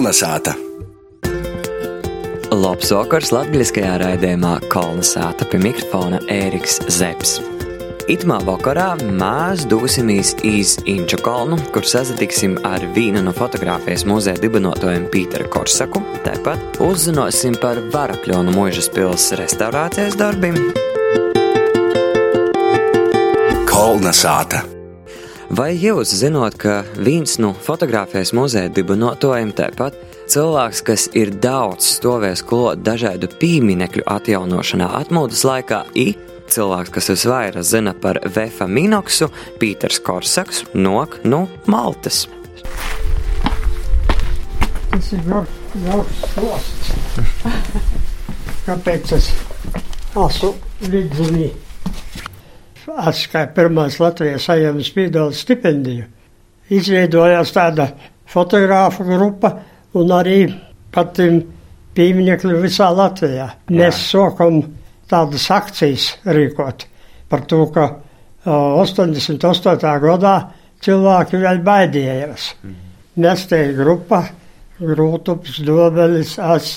Kolnesāta! Labs vakars latviskajā raidījumā Kolnesāta pie mikrofona Ēriks Zepsi. Itamā vakarā mēs dosimies iz Inču kalnu, kur sazatiksim ar vienu no fotografijas muzeja dibinotājiem Pīteru Korsaku. Tāpat uzzināsim par Varakļonu mūžas pils restaurācijas darbiem. Kolnesāta! Vai jūs zināt, ka viens no fotografijas muzeja dibinotājiem tāpat cilvēks, kas ir daudz stāvējis klāt dažādu pieminekļu atjaunošanā atmodas laikā, ir cilvēks, kas visvairāk zina par Vefa Minoksu, Pīters Korsaks, nok no Maltas. Tas ir jauks stosts. Kāpēc es esmu vidzinī? Kā pirmais Latvijas saņēmu spīdola stipendiju. Izveidojās tāda fotogrāfa grupa un arī pat pieminekļi visā Latvijā. Mēs sokam tādas akcijas rīkot par to, ka uh, 88. gadā cilvēki vēl baidījās. Mm. Mēs te grupa, Grūtups, Dobelis, es,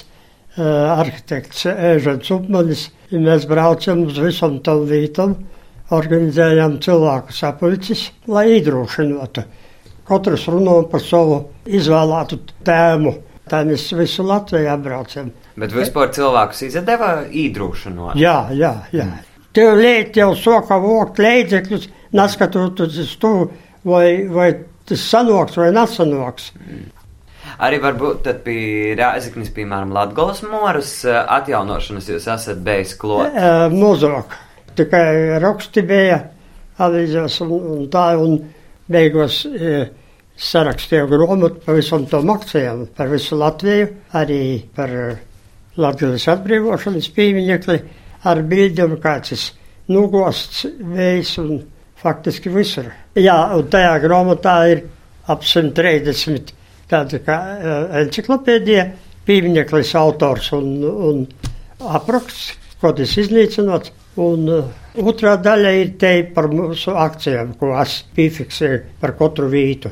uh, arhitekts Ēžans Upmanis, mēs braucam uz visam tam vītam, organizējam cilvēku sapulcis, lai iedrošinātu. Katrs runā par savu izvēlētu tēmu. Tā mēs visu Latviju apbraucam. Bet vispār cilvēkus izdeva īdrūšanot. Jā, jā, jā. Tev liet jau soka vokt līdzekļus, neskatoties uz to, vai, vai tas sanoks vai nesanoks. Mm. Arī varbūt tad pie Rēzeknis, piemēram, Latgolas moras atjaunošanas jūs esat bijis klāt? E, Muzok. Tikai raksti bija avīzēs un, un tā, un beigās e, sarakstīju grāmatu par visam tom akcijām, par visu Latviju, arī par Latvijas atbrīvošanas pieminekli ar bildiem, kāds ir nogosts vējs un faktiski visur. Jā, un tajā grāmatā ir ap 130 tāda kā enciklopēdija, piemineklis autors un, un apraksts, ko tas iznīcināts. Un uh, otrā daļa ir te par mūsu akcijām, ko es piefiksēju par katru vītu,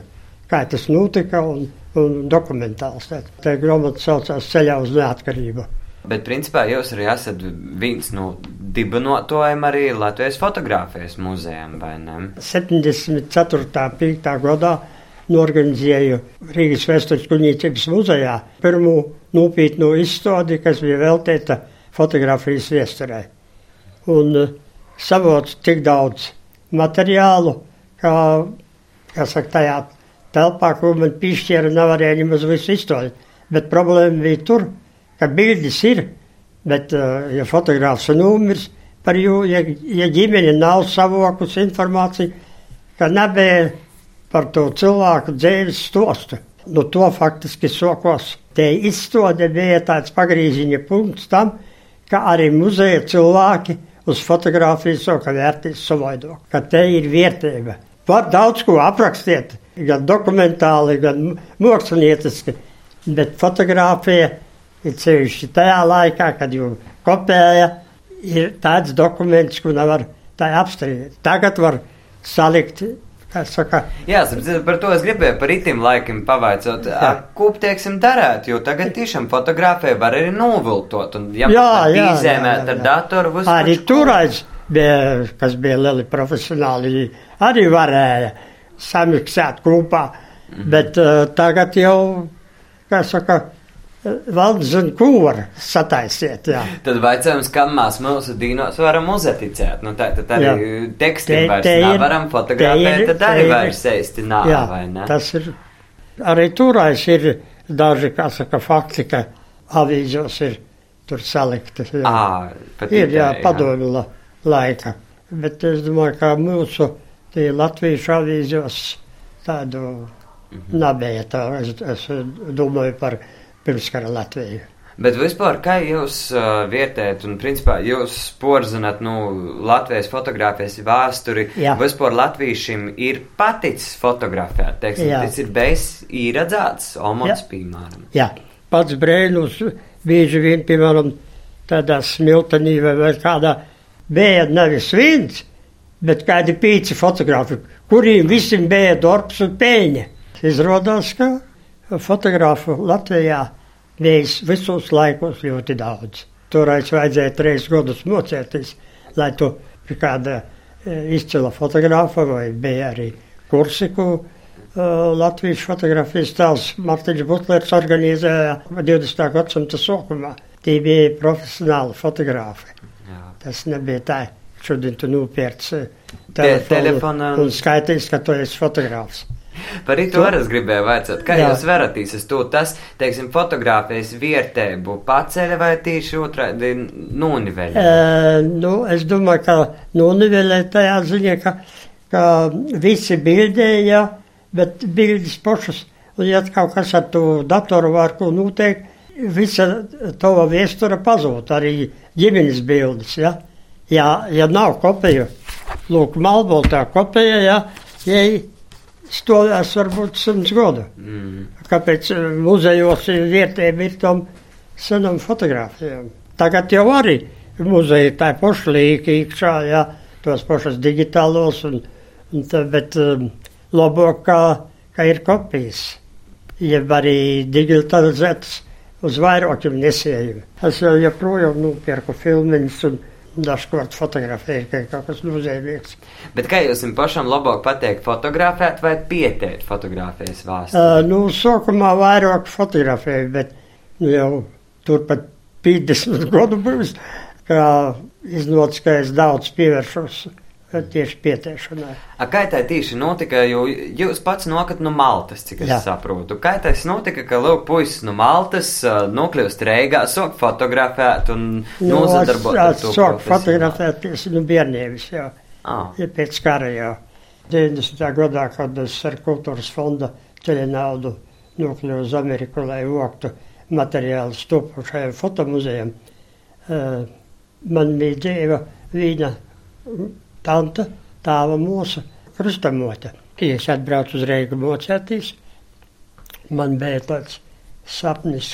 kā tas notika un, un dokumentāls. Tā grāmata saucās Ceļā uz neatkarību. Bet, principā, jūs arī esat viens no dibinotājiem arī Latvijas fotografijas muzejām, vai ne? 74. 5. gadā norganizēju Rīgas vēstures kuģniecības muzejā pirmo nopietnu izstādi, kas bija veltīta fotografijas viesturē. Un uh, savots tik daudz materiālu, kā, kā saka, tajā telpā, ko man piešķēra, nevarēja nemaz visu izstāstīt. Bet problēma bija tur, ka bildes ir, bet, uh, ja fotogrāfs ir nomirs par jū, ja, ja ģimene nav savokus informāciju, ka nebija par to cilvēku dzīves stostu. Nu, to faktiski sokos. Te izstāde bija tāds pagrīziņa punkts tam, ka arī muzeja cilvēki uz fotografijas soka vērtīs savaido, ka te ir vērtība. Var daudz ko aprakstiet, gan dokumentāli, gan mākslinieciski, bet fotografija ir sevišķi tajā laikā, kad jau kopēja, ir tāds dokuments, ko nevar tā apstrīdēt. Tagad var salikt Jā, par to es gribēju par itim laikam pavaicot. Ko, teiksim, darēt, jo tagad tiešām fotografē var arī noviltot un jā, jā, izēmēt jā, jā. ar datoru. Arī bija, kas bija lieli profesionāli, arī varēja samiksēt kopā, -hmm. bet uh, tagad jau, kā saka, Zina, ko var sataisiet. Jā. Tad vaicājums, kam mēs mūsu dīnos varam uzaticēt. Nu, tā tad arī jā. tekstiem vairs te ir, nevaram fotografēt, ir, tad arī ir, vairs īsti nav, jā, vai ne? Tas ir, arī turais ir daži, kā saka, fakti, ka avīzos ir tur salikti. Jā. À, ir, jā, padomju la, laika. Bet es domāju, ka mūsu latviešu avīzos tādu mm -hmm. nebija tā. Es, es domāju par pirmskara Latviju. Bet vispār, kā jūs uh, vērtējat, un principā jūs porzināt, nu, Latvijas fotografijas vēsturi, Jā. vispār latviešiem ir paticis fotografēt, teiksim, Jā. tas ir bijis īradzāts, Omots, piemēram. Jā, pats brēnus bieži vien, piemēram, tādā smiltenī vai, vai kādā bija nevis viens, bet kādi pīci fotografi, kuriem visiem bija darbs un pēļņa. Izrādās, ka fotografu Latvijā bijis visos laikos ļoti daudz. Toreiz vajadzēja trīs gadus mocēties, lai tu kāda e, izcila fotografa vai bija arī kursi, ko uh, Latvijas fotografijas tēls Martiņš Butlers organizēja 20. gadsimta sākumā. Tie bija profesionāli fotografi. Jā. Tas nebija tā, šodien tu nopērci telefonu, telefonu un skaitīs, ka tu esi fotogrāfs. Par to arī es gribēju vaicāt, kā Jā. jūs varatīs uz to, tas, teiksim, fotografijas vietēbu paceļ vai tieši otrādi noniveļ? E, nu, es domāju, ka noniveļ tajā ziņā, ka, ka visi bildēja, bet bildes pašas, un ja kaut kas ar to datoru var ko noteikt, visa tava viestura pazūd, arī ģimenes bildes, ja? Ja, ja nav kopiju, lūk, malboltā kopija, ja, ja stāvēs varbūt simts gadu. Mm. Kāpēc eh, muzejos ir vietēji ir tam senam fotografijām? Tagad jau arī muzeja tā pašlīka iekšā, jā, tos pašas digitālos, un, un tā, bet um, labāk, kā, kā ir kopijas, jeb arī digitalizētas uz vairākiem nesējumiem. Es jau joprojām nopirku filmiņus un dažkārt fotografēju, ka kaut kas nozīmīgs. Bet kā jums pašam labāk pateikt, fotografēt vai pieteikt fotografējas vāstu? Uh, nu, sākumā vairāk fotografēju, bet nu, jau turpat 50 gadu būs, kā iznāca, ka es daudz pievēršos tieši pieteišanai. A, kā tā tieši notika, jo jūs pats nokat no Maltas, cik es Jā. saprotu. Kā tas notika, ka lūk puisis no Maltas nokļūst Reigā, sok fotografēt un nu, nozadarboties ar to? Sok fotografēties, nu, bērnēvis jau. Ah. Ja pēc kara jau. 90. gadā, kad es ar kultūras fonda ceļa naudu nokļuvu uz Ameriku, lai voktu materiālu stopošajam fotomuzejam, man bija dzīva vīna tanta, tāva mūsu krustamote. Es atbraucu uz Reigu mocēties, man bija tāds sapnis,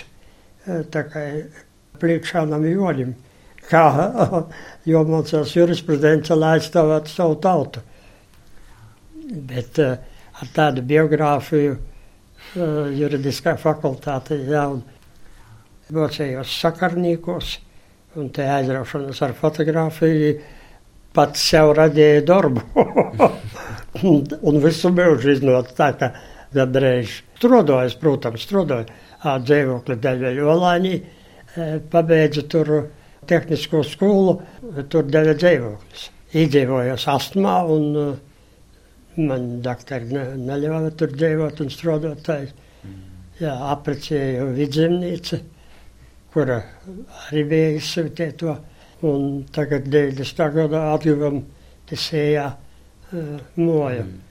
e, tā kā priekšānam joļim, kā jomocās jurisprudence, lai aizstāvētu savu tautu. Bet uh, ar tādu biogrāfiju uh, juridiskā fakultāte jau mocējos sakarnīkos, un te aizraušanas ar fotografiju pats sev radīja darbu. un visu mūžu iznāca tā, ka gandrīz strādājis, protams, strādāja dzīvokli dēļ Jolāņī, pabeidza tur tehnisko skolu, tur dēļ dzīvoklis. Iedzīvojos astmā un man doktori ne, neļāva tur dzīvot un strādāt. Jā, aprecēju vidzemnīcu, kura arī bija izsūtīta un tagad 90. gadā atguvam tesējā uh, moja. Mm.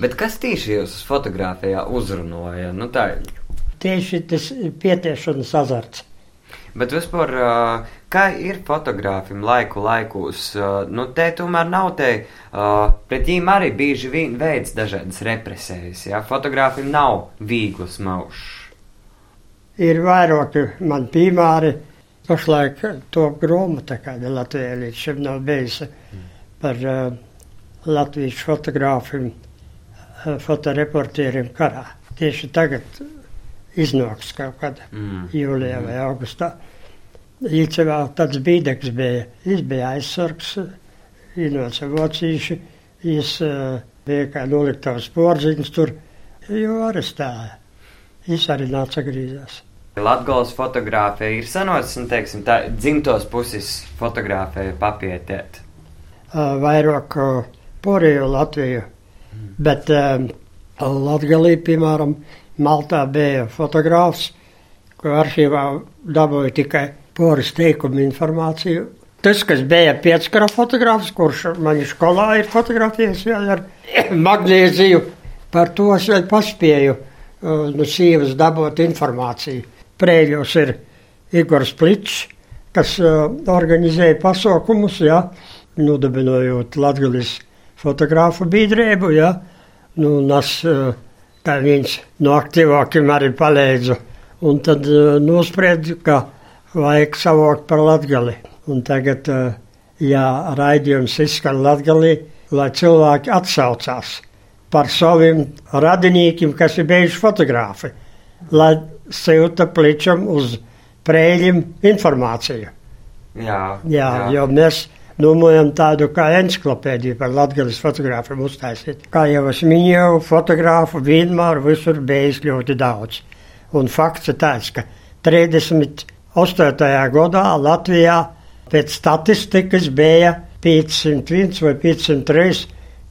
Bet kas tieši jūs fotografijā uzrunāja? Nu, tā ir. Tieši tas pietiešanas azarts. Bet vispār, kā ir fotogrāfiem laiku laikos, nu te tomēr nav te, pret viņiem arī bieži vien veids dažādas represējas, jā, fotogrāfiem nav vieglas maušs. Ir vairāki man piemēri, Pašlaik to grāmatu, kāda Latvijā līdz šim nav bijusi par uh, Latvijas fotogrāfiem, uh, fotoreportieriem karā. Tieši tagad iznāks kaut kad mm. jūlijā vai augustā. Īcevā tāds bīdeks bija. Viņš bija aizsargs, ienāca vocīši, viņš uh, bija kā noliktavas porziņš tur, jo arestēja. Viņš arī nāca grīzās. Latgales fotografija ir sanocis, un, teiksim, tā dzimtos puses fotografija papietiet. Vairāk porēju Latviju, mm. bet Latgalī, piemēram, Maltā bija fotogrāfs, ko arhīvā dabūja tikai poras teikumu informāciju. Tas, kas bija piecskara fotogrāfs, kurš man skolā ir fotografējis vēl ar magnēziju, par to es vēl paspēju no sievas dabūt informāciju. Prēļos ir Igors Plits, kas uh, organizēja pasaukumus, ja, nodibinojot Latgalis fotogrāfu biedrību, ja, nu, un es uh, kā viens no aktīvākiem arī palīdzu. Un tad uh, nospriedu, ka vajag savākt par Latgali. Un tagad, uh, ja raidījums izskan Latgalī, lai cilvēki atsaucās par saviem radiniekiem, kas ir bijuši fotogrāfi lai silta pličam uz prēļiem informāciju. Jā, Jā, jā. jo mēs domājam tādu kā encyklopēdiju par latgales fotogrāfiem uztaisīt. Kā jau es minēju, fotografu vienmēr visur bijis ļoti daudz. Un fakts ir tāds, ka 38. gadā Latvijā pēc statistikas bija 501 vai 503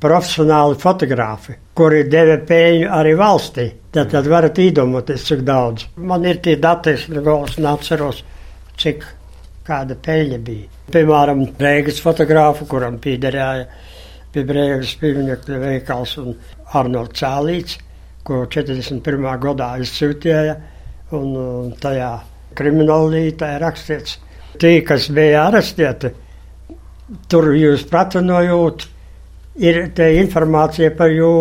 profesionāli fotografi, kuri deva pēļņu arī valstī. Tad, tad varat iedomāties, cik daudz. Man ir tie dati, es neatceros, cik kāda peļņa bija. Piemēram, Rīgas fotogrāfu, kuram piederēja pie Brīvības pieminiekļa veikals un Arnolds Cēlīts, ko 41. gadā izsūtīja, un, tajā krimināllītā ir rakstīts, tie, kas bija arestēti, tur jūs pratinojot, ir te informācija par jū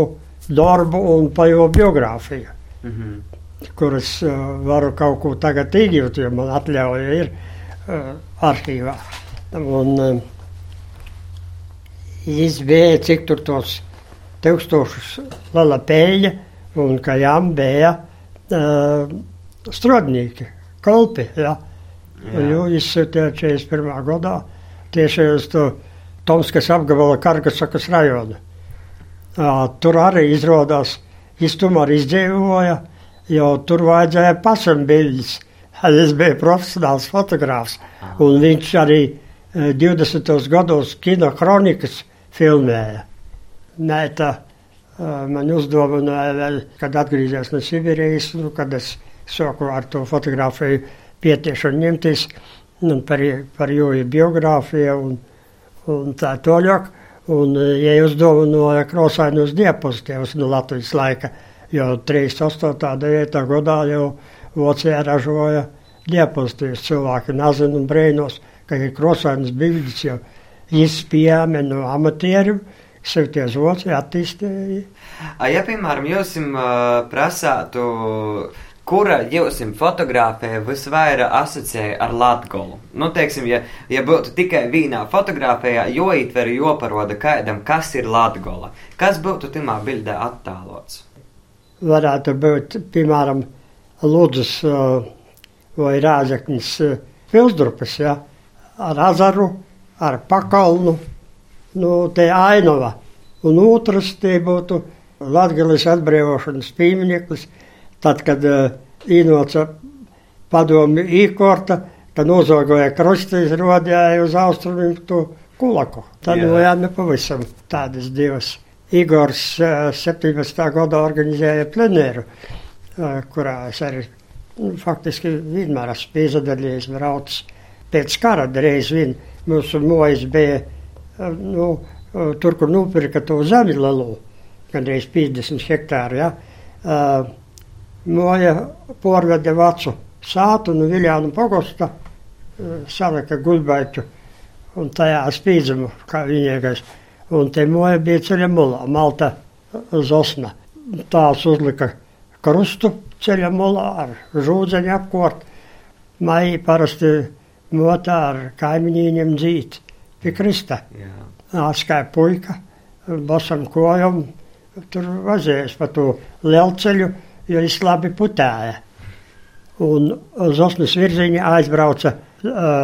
darbu un par jū biogrāfiju, mm -hmm. kuras uh, varu kaut ko tagad iegūt, jo man atļauja ir uh, arhīvā. Un uh, izbēja, cik tur tos tūkstošus liela pēļa, un ka jām bija uh, strodnieki, kolpi, ja. Jā. Un jau izsūtīja 41. gadā tieši uz to Tomskas apgabala Kargasakas rajonu. Tur arī izrādās, viņš tomēr izdzīvoja, jo tur vajadzēja pasam bildes. Es biju profesionāls fotogrāfs, un viņš arī 20. gados kino kronikas filmēja. Nē, tā man uzdāvināja vēl, kad atgriezies no Sibīrijas, nu, kad es sāku ar to fotografiju pietiešanu ņemties par, par jūju biogrāfiju un, un tā toļāk. Un, ja jūs dāvinājat krosainos diapozitīvus no Latvijas laika, jo 38. 9. gadā jau Vācijā ražoja diapozitīvus cilvēki nezinu un brēnos, ka ir krosainas bildes jau izpējami no amatieriem, tie Vācijā attīstīja. Ja, piemēram, jūs uh, prasātu kura jums fotografē visvairāk asociēja ar Latviju? Nu, teiksim, ja, ja būtu tikai vienā fotografijā, jo itver, jo paroda kādam, kas ir Latvija, kas būtu tajā bildē attēlots? Varētu būt, piemēram, Lūdzes vai Rāzaknis pilsdrupas, ja, ar azaru, ar pakalnu, nu, te ainava. Un otrs te būtu Latgales atbrīvošanas piemineklis, Tad, kad uh, īnoca padomi īkorta, tad nozogoja krusti, izrodīja uz austrumiem to kulaku. Tad bijām pavisam tādas divas. Igors uh, 17. gadā organizēja plenēru, uh, kurā es arī nu, faktiski vienmēr esmu piezadaļies, braucis pēc kara reiz vien. Mūsu mojas bija nu, tur, kur nopirka to zemi lielu, gandrīz 50 hektāru. Ja? Moja porvede vecu sātu no Viljānu pogosta, salika guļbaitu un tajā spīdzumu, kā viņiegais. Un te moja bija ceļa mulā, Malta uz Osna. Tās uzlika krustu ceļa mulā ar žūdzeņu apkort. Mai parasti motā ar kaimiņiem dzīt pie Krista. Nāskāja puika, basam kojam, tur vazējas pa to lielceļu jo viņš labi putēja. Un uz Osnas virziņa aizbrauca,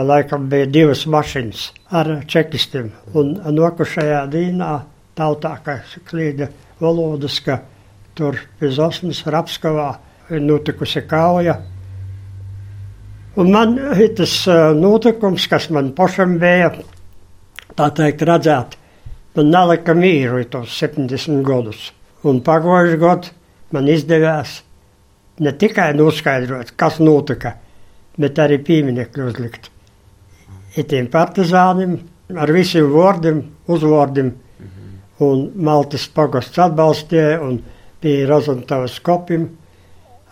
laikam bija divas mašinas ar čekistiem. Un nokušajā dīnā tautā, ka klīda valodas, ka tur pie Osnas Rapskavā ir notikusi kauja. Un man tas notikums, kas man pašam bija, tā teikt, redzēt, man nelika mīru tos 70 gadus. Un pagājuši gadu man izdevās ne tikai noskaidrot, kas notika, bet arī pieminekļu uzlikt. Itiem partizānim ar visiem vārdiem, uzvārdiem, mm -hmm. un Maltas pagosts atbalstīja, un pie Rozantavas kopim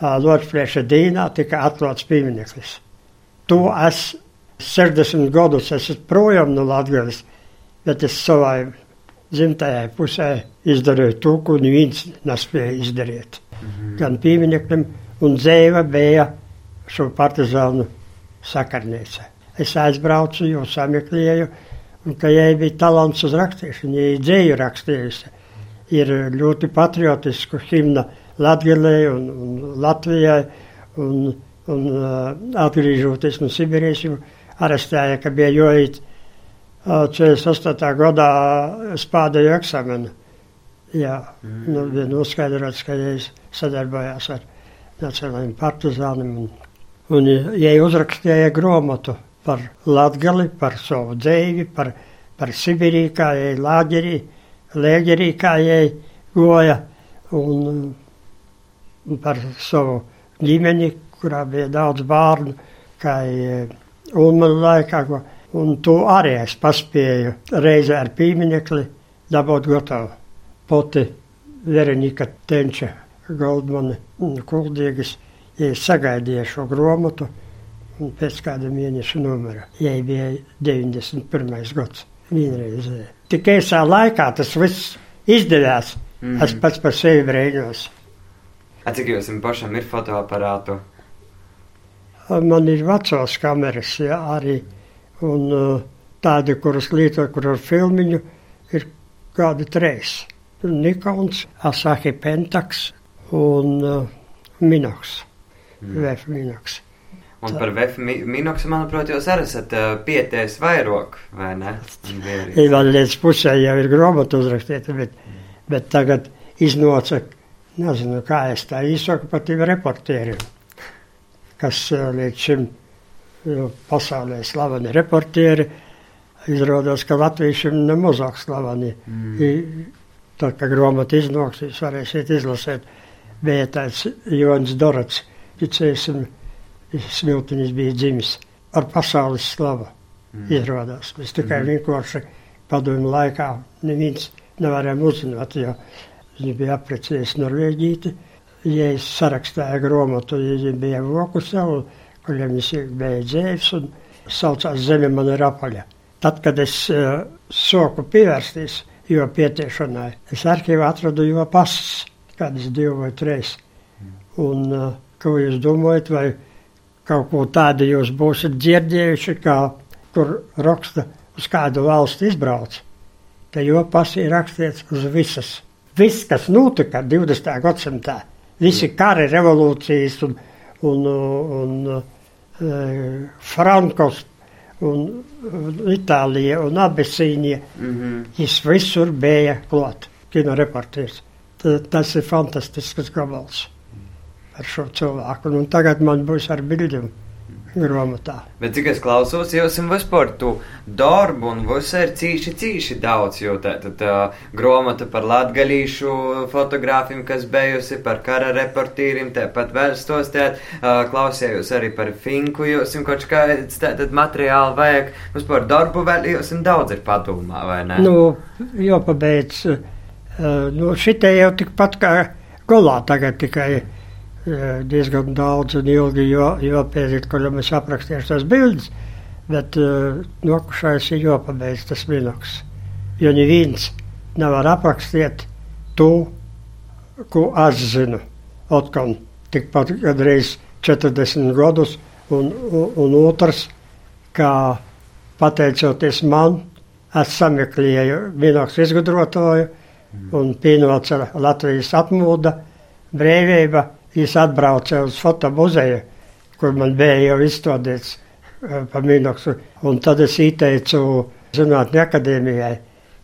Lordsprieša dīnā tika atklāts piemineklis. To es 60 gadus esmu projām no Latgales, bet es savai dzimtajai pusē izdarīju to, ko neviens nespēja izdarīt. Mm -hmm. Gan piemineklim, un dzēva bija šo partizānu sakarnīca. Es aizbraucu, jo sameklēju, un ka jai bija talants uz rakstīšanu, jai dzēju rakstījusi. Ir ļoti patriotisku himna Latgalē un, un Latvijai. Un, un uh, atgriežoties no Sibīrijas, viņu arestēja, ka bija uh, 48. gadā spādēju eksāmenu. Jā, mm. nu, bija noskaidrots, ka viņš sadarbojās ar nacionālajiem partizāniem. Un, un ja uzrakstīja grāmatu par Latgali, par savu dzīvi, par, par Sibīriju, kā jai lāģerī, lēģerī, kā jai goja, un, un par savu ģimeni, kurā bija daudz bērnu, kā Ulmanu laikā. Un to arī es paspēju reizē ar pīminekli dabūt gatavu. Poti Verenika Tenča Goldmane Kuldīgas, ja es sagaidīju šo gromatu un pēc kāda mēneša numura. Jai bija 91. gads vienreizē. Tik īsā laikā tas viss izdevās. Mm -hmm. Es pats par sevi brīnos. Cik jums pašam ir fotoaparātu? Man ir vecās kameras jā, arī, un uh, tādi, kuras lietoju, kur ar filmiņu, ir kādi trīs. Nikons, Asahi Pentax un uh, Minox. Mm. VF Minox. Un par VF Minox, manuprāt, jūs arī esat uh, pietējis vairāk, vai ne? Vēl līdz pusē jau ir gromata uzrakstīta, bet, bet tagad iznāca, nezinu, kā es tā īsaku par tiem reportieriem kas eh, līdz šim pasaulē slaveni reportieri. Izrādās, ka latviešiem nemazāk slaveni. Mm. Tad, kad grāmata iznāks, jūs varēsiet izlasīt. Bija tāds Jonas Dorots, ticēsim, smiltiņš bija dzimis ar pasaules slavu. Mm. Izrādās. Mēs tikai mm. vienkārši padomu laikā neviens nevarējām uzzināt, jo viņi bija apprecējis Norvēģīti ja es sarakstīju grāmatu, ja bija voku savu, kuriem es biju dzēvis un saucās Zeme man ir apaļa. Tad, kad es uh, soku pievērsties jo pietiešanai, es arhīvā atradu jo pasas, kādas divi vai trīs. Un uh, ko jūs domājat, vai kaut ko tādu jūs būsiet dzirdējuši, kā kur raksta uz kādu valsti izbrauc, te jo pasi ir rakstīts uz visas. Viss, kas notika 20. gadsimtā, visi kari, revolūcijas un, un, un, un uh, Frankos un, un Itālija un Abisīnija. Mm -hmm. Viņš visur bija klāt, kino reportieris. Tas ir fantastisks gabals ar šo cilvēku. Un tagad man būs ar bildiem grāmatā. Bet cik es klausos, jau esam vispār tu darbu un viss ir cīši, cīši daudz, jo tā tad uh, grāmata par latgalīšu fotogrāfiem, kas bijusi par kara reportīriem, tāpat vērstos, tēt, klausējos arī par finku, jo esam kaut kāds tātad materiāli vajag, vispār darbu vēl, jo esam daudz ir padomā, vai ne? Nu, jo pabeidz, nu, šitie jau tikpat kā golā tagad tikai diezgan daudz un ilgi jāpēdīt, kur mēs aprakstījām tās bildes, bet uh, nokušais ir jāpabeidz tas minoks. Jo neviens nevar aprakstīt to, ko es zinu. Otkon tikpat gadreiz 40 gadus, un, un, un otrs, kā pateicoties man, es sameklēju minoks izgudrotāju un pienāca Latvijas atmoda, brīvība Viņš atbrauca uz fotomuzeju, kur man bija jau izstādīts uh, pa minoksu. Un tad es ieteicu Zinātņu akadēmijai,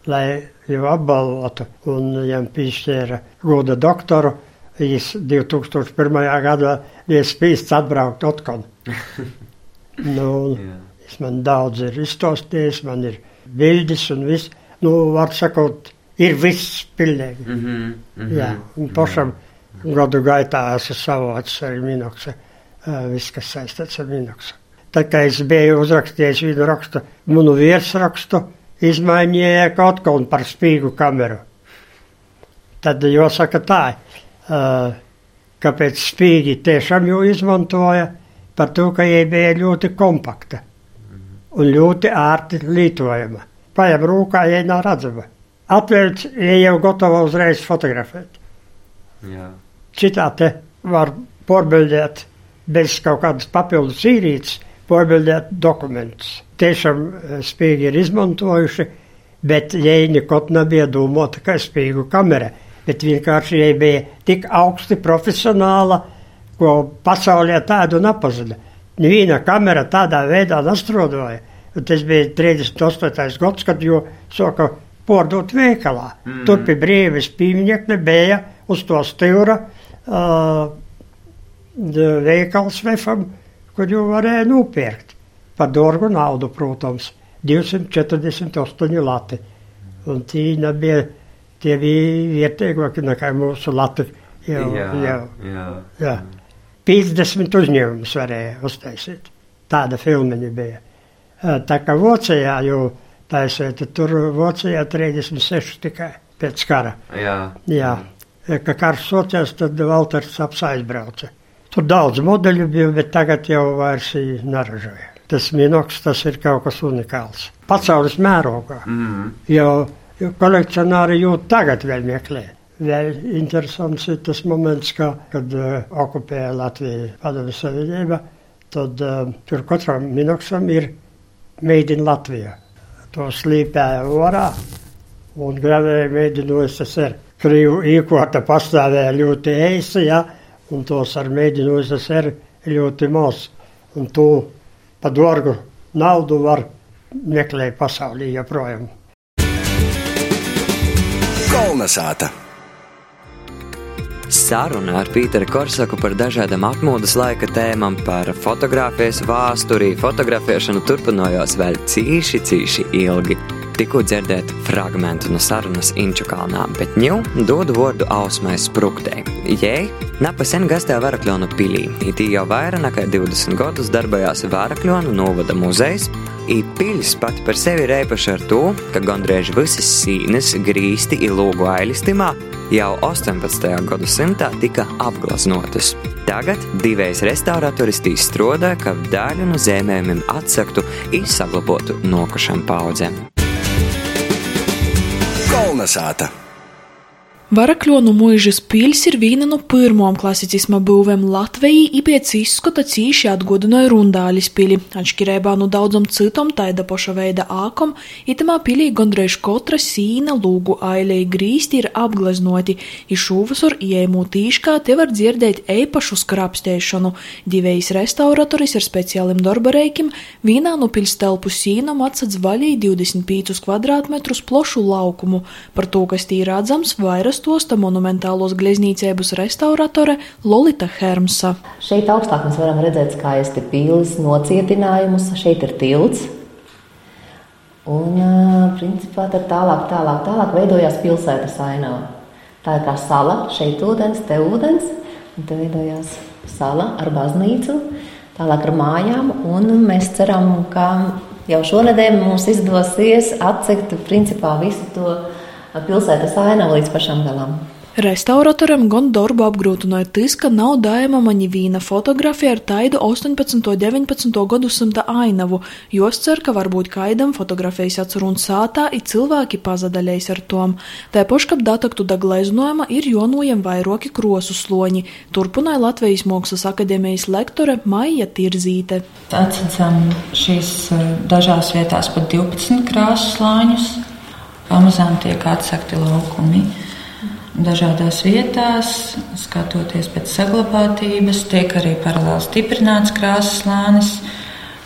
lai jau apbalvotu un viņam piešķēra goda doktoru. Viņš 2001. gadā bija spīsts atbraukt atkal. nu, yeah. man daudz ir izstāstījis, man ir bildes un viss. Nu, var sakot, ir viss pilnīgi. Mm -hmm, mm -hmm, Jā, un pašam. Yeah Gadu gaitā esmu savācis arī minoksu, viss, kas saistīts ar minoksu. Tad, kad es biju uzrakstījis vienu rakstu, manu virsrakstu, izmainīja kaut ko par spīgu kameru. Tad jāsaka tā, kāpēc spīgi tiešām jau izmantoja, par to, ka viņa bija ļoti kompakta un ļoti ērti lietojama. Paņem rūkā, ja nav redzama. Atvērt, ja jau gatava uzreiz fotografēt. Jā. Citā te var porbildēt bez kaut kādas papildus īrītes, porbildēt dokumentus. Tiešām eh, spīgi ir izmantojuši, bet jēņi kaut nebija domāta, ka spīgu kamera. bet vienkārši viņa bija tik augsti profesionāla, ko pasaulē tādu nepazina. Neviena kamera tādā veidā nestrodoja. Tas bija 38. gads, kad jau sāka pārdot veikalā. Mm. Tur pie brīvības pieminekļa bija uz to stūra uh, veikals vefam, kur jau varēja nopirkt. Par dārgu naudu, protams, 248 lati. Un tie nebija, tie bija vietējāki nekā mūsu lati. Jau, jā, jau, jā. jā. 50 uzņēmumus varēja uztaisīt. Tāda filmiņa bija. Tā kā Vācijā jau taisīja, tur Vācijā 36 tikai pēc kara. Jā. Jā. Kad karš sācies, tad Valters aizbrauca. Tur daudz modeļu bija, bet tagad jau vairs neražoja. Tas minoks, tas ir kaut kas unikāls. Pasaules mērogā. Mm -hmm. Jo kolekcionāri jau tagad vēl meklē. Vēl interesants ir tas moments, ka, kad uh, okupēja Latviju padomju savienība, tad uh, tur katram minoksam ir Made in Latvija. To slīpēja orā un gravēja Made in USSR. Krīvu īkota pastāvēja ļoti eisi, ja, un tos ar in USSR ļoti maz. Un to pa dārgu naudu var meklēt pasaulī joprojām. Kolnesāta! Saruna ar Pīteru Korsaku par dažādām atmodas laika tēmām, par fotografijas vēsturi, fotografēšanu turpinājās vēl cīši, cīši ilgi. Tikko dzirdēt fragment no sarunas Inčukalnā, bet ņū dodu vārdu Ausmai Spruktei. Jei napasen gastē Varakļonu pilī, it jau vairāk nekā 20 gadus darbojās Varakļonu novada muzejs, I piļs pati par sevi ir īpaša ar to, ka gandrīz visas sīnes, grīsti un lūgu ailistimā jau 18. gadsimtā tika apgleznotas. Tagad divējs restauratoris tīs strādā, ka daļu no zīmējumiem atsaktu un saglabotu nokušām paudzēm. Kolnesāta! Varakļonu mūžas pils ir viena no pirmām klasicisma būvēm Latvijā, i pēc izskata cīši atgodināja Rundāļas pili. Atšķirībā no daudzam citam taida poša veida ākom, itamā pilī gondreiz kotra sīna lūgu ailei grīsti ir apgleznoti, i šūvasur ieejamū tīškā te var dzirdēt eipašu skrapstēšanu. Divējs restauratoris ar speciālim darbareikim vienā no pils telpu sīnam atsadz vaļī 25 kvadrātmetrus plošu laukumu. Par to, kas tī redzams, vairs stosta monumentālos gleznīcēbus restauratore Lolita Hermsa. Šeit augstāk mēs varam redzēt skaisti pīles nocietinājumus, šeit ir tilts. Un, principā, tad tālāk, tālāk, tālāk veidojās pilsētas ainava. Tā ir kā sala, šeit ūdens, te ūdens, un te veidojās sala ar baznīcu, tālāk ar mājām, un mēs ceram, ka jau šonedēļ mums izdosies atsekt principā visu to pilsētas ainavu līdz pašam galam. Restauratoram gan darbu apgrūtināja tas, ka nav dājama neviena fotografija ar taidu 18. un 19. gadsimta ainavu, jo es ceru, ka varbūt kaidam fotografijas atcerun sātā ir cilvēki pazadaļais ar tom. Tāpoši, kad dataktu da gleznojuma ir jonojam vairoki krosu sloņi, turpināja Latvijas Mākslas akadēmijas lektore Maija Tirzīte. Atsadzam šīs eh, dažās vietās pat 12 krāsu slāņus pamazām tiek atsekti laukumi. Dažādās vietās, skatoties pēc saglabātības, tiek arī paralēli stiprināts krāsas slānis,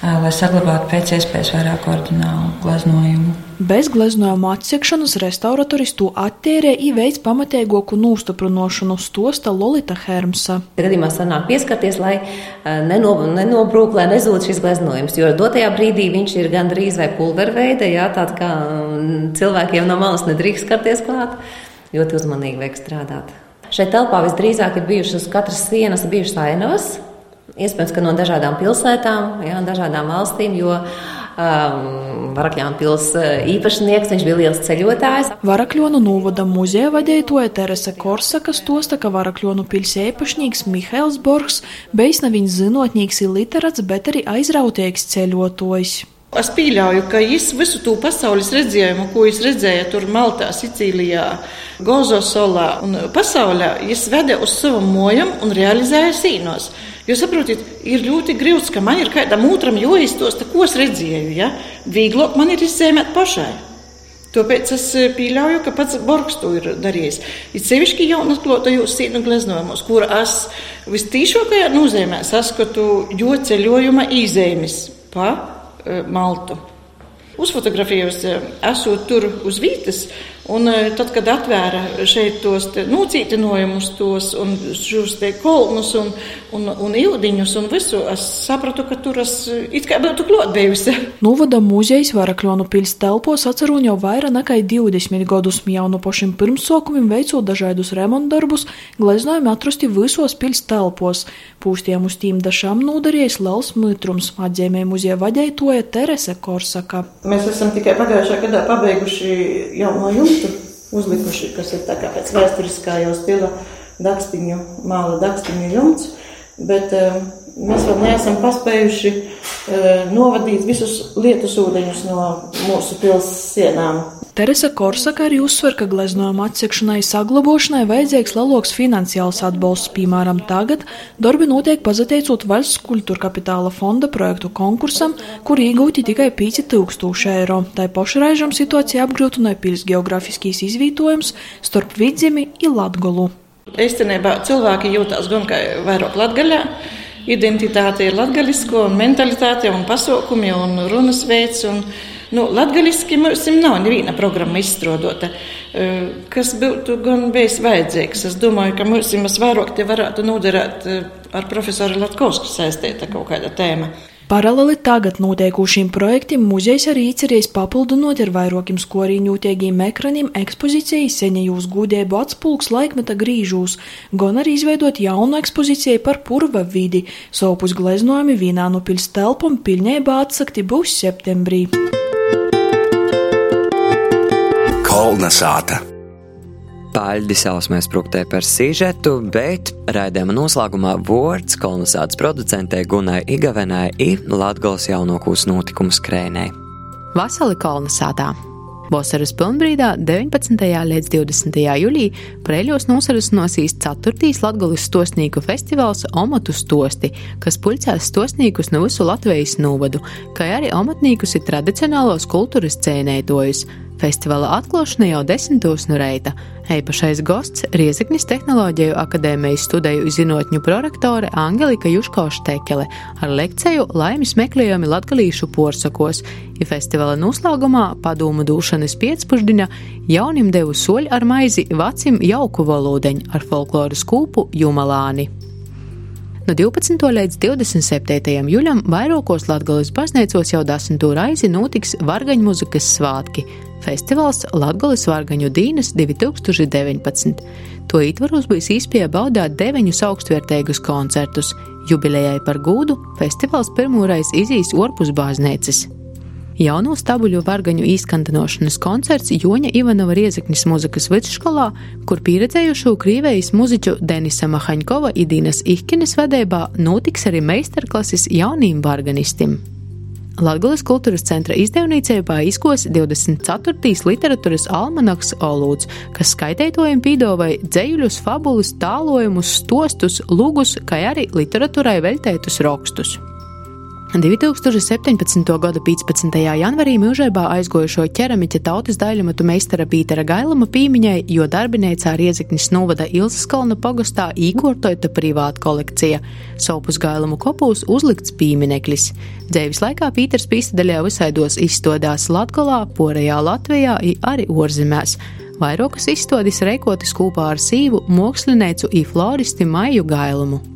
lai saglabātu pēc iespējas vairāk ordinālu gleznojumu. Bez gleznojuma atsekšanas restauratoris to attērē un veids pamatīgāku nostiprināšanu, stosta Lolita Hermsa. Gadījumā sanāk pieskarties, lai neno, nenobrūk, lai nezūd šis gleznojums, jo dotajā brīdī viņš ir gandrīz vai pulverveida, jā, tāds kā cilvēkiem no malas nedrīkst skarties klāt. Ļoti uzmanīgi vajag strādāt. Šeit telpā visdrīzāk ir bijušas uz katras sienas bijušas ainavas, iespējams, ka no dažādām pilsētām, jā, dažādām valstīm, jo um, Varakļānu pilsētas uh, īpašnieks, viņš bija liels ceļotājs. Varakļonu novada muzeja vadītoja Teresa Korsaka stosta, ka Varakļonu pilsētas īpašnieks Mihails Borgs bijis neviens zinotnieks ir literāts, bet arī aizrautīgs ceļotājs. Es pieļauju, ka viņš visu to pasaules redzējumu, ko viņš redzēja tur Maltā, Sicīlijā, Gozo solā un pasaulē, viņš veda uz savam mojam un realizēja sīnos. Jo saprotiet, ir ļoti grūti, ka man ir kādam otram jāiztosta, ko es redzēju. Ja? Vieglāk man ir izsēmēt pašai. Tāpēc es eh, pieļauju, ka pats Borgs to ir darījis. Ir sevišķi jaunas klotajos sīnu gleznojumos, kur es vistīšākajā nozīmē saskatu jo ceļojuma īzēmis pa uh, Maltu. Uzfotografējos, esot tur uz vietas, Un e, tad, kad atvēra šeit tos nocītinājumus, tos un šos te kolnus un, un, un ildiņus un visu, es sapratu, ka tur es it kā būtu klotbējusi. Novada muzejs Varakļonu pils telpos atceru jau vairāk nekā 20 gadus jau no pašiem pirmsokumiem veicot dažādus remontdarbus, gleznojumi atrasti visos pils telpos. Pūstiem uz tīm dažām nodarījis liels mitrums, atzīmē muzeja vadētoja Terese Korsaka. Mēs esam tikai pagājušā gadā pabeiguši jauno jumtu uzlikuši, kas ir tā kā pēc vēsturiskā jau stila dakstiņu, māla dakstiņu jumts, bet uh, mēs vēl neesam paspējuši uh, novadīt visus lietus ūdeņus no mūsu pils sienām. Teresa Korsaka arī uzsver, ka gleznojuma atsekšanai saglabošanai vajadzīgs lielāks finansiāls atbalsts. Piemēram, tagad darbi notiek pazateicot valsts kultūra kapitāla fonda projektu konkursam, kur iegūti tikai 5000 eiro. Tā pašreizam situācija apgrūtināja pils geogrāfiskīs izvietojums starp vidzemi un latgolu. Īstenībā cilvēki jūtas gan kā vairāk latgaļā. Identitāte ir latgaļisko, mentalitāte, un pasaukumi, un runas veids. Un Nu, Latvijasiski mums nav neviena programma izstrādāta, kas būtu gan bijis vajadzīgs. Es domāju, ka mums vairāk te varētu noderēt ar profesoru Latkovsku saistīta kaut kāda tēma. Paralēli tagad notiekušiem projektiem muzejs arī cerējis papildinot ar vairākiem skorīņūtīgiem ekraniem ekspozīciju senajos gudēbu atspulks laikmeta grīžūs, gan arī izveidot jaunu ekspozīciju par purva vidi. Sopus gleznojumi vienā no pils telpām pilnībā atsakti būs septembrī. Kolnesāta. Paļģis ausmēs pruktē par sižetu, bet raidījuma noslēgumā vārds kolonizācijas producentē Gunai Igavenai ir Latgals jaunākos notikumus krēnē. Vasali kolonizātā! Vasaras pilnbrīdā 19. līdz 20. jūlijā Preļos nosarosies 4. Latvijas stosnieku festivāls Omotu stosti, kas pulcēs stosniekus no visu Latvijas novadu, kā arī amatniekus ir tradicionālos kultūras cēnētojus. Festivāla atklāšana jau desmitos no reita. Eipašais gosts - Riezeknis Tehnoloģiju akadēmijas studiju zinātņu prorektore Angelika Juškoša-Tekele ar lekciju Laimes meklējumi latgalīšu porsakos, ja festivāla noslēgumā padomu dūšanas piecpuždiņa jaunim devu soļu ar maizi vecim jauku valodeņu ar folkloras kūpu Jumalāni. No 12. līdz 27. jūļam vairākos Latvijas baznīcos jau desmito reizi notiks vargaņu muzikas svātki festivāls Latvijas Vārgaņu Dīnas 2019. To ietvaros bijis īspēja baudīt deviņus augstvērtīgus koncertus. Jubilejai par gūdu festivāls pirmoreiz izīs orpus bāznēcis. Jauno stabuļu vargaņu izskantinošanas koncerts Joņa Ivanova Riezeknis muzikas vidusskolā, kur pieredzējušo krīvējas muziķu Denisa Mahaņkova Idīnas Ihkines vedībā notiks arī meistarklases jaunīm varganistim. Latvijas kultūras centra izdevniecībā izkos 24. literatūras almanaks Olūds, kas skaitētojiem pīdovai dzējuļus, fabulas, tālojumus, stostus, lūgus, kā arī literatūrai veltētus rakstus. 2017. gada 15. janvarī mūžībā aizgojušo ķeramiķa tautas daļamatu meistara Pītera Gailama pīmiņai, jo darbinīcā Riezeknis novada Ilzas kalna pogastā īkortojta privāta kolekcija. Sopus Gailamu kopūs uzlikts pīmineklis. Dzēvis laikā Pīters pīstaļā visaidos izstādās Latgalā, Porejā, Latvijā, arī orzemēs. Vairākas izstādes reikotas kopā ar sīvu mākslinieku I floristi Maiju Gailumu.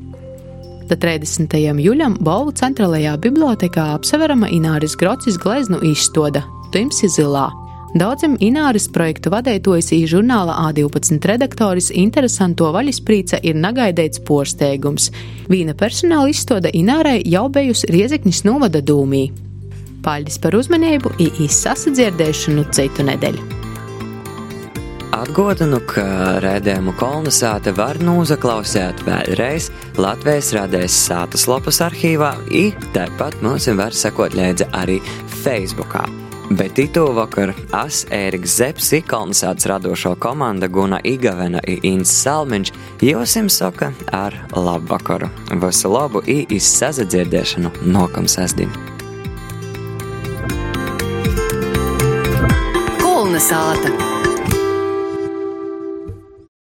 Tad 30. jūļam Balvu centrālajā bibliotekā apseverama Ināras Grocis gleznu izstāde Timsi zilā. Daudziem Ināras projektu vadītājs ir žurnāla A12 redaktoris interesanto vaļasprīca ir negaidīts porsteigums. Vīna personāla izstāde Inārai jau bijusi Riezeknis novada dūmī. Paldies par uzmanību, īsi sasadzirdēšanu citu nedēļu! Atgādinu, ka redzējumu kolonizāte var noklausīt vēlreiz Latvijas radēs sātas lapas arhīvā, un tāpat mums var sekot līdzi arī Facebook. Bet itu vakar es, Ēriks Zepsi, kolonizācijas radošo komanda Guna Igavena un Inns Salmiņš jums saka ar labu vakaru, visu labu un izsazadzirdēšanu nokam sasdim. Kalna sāta.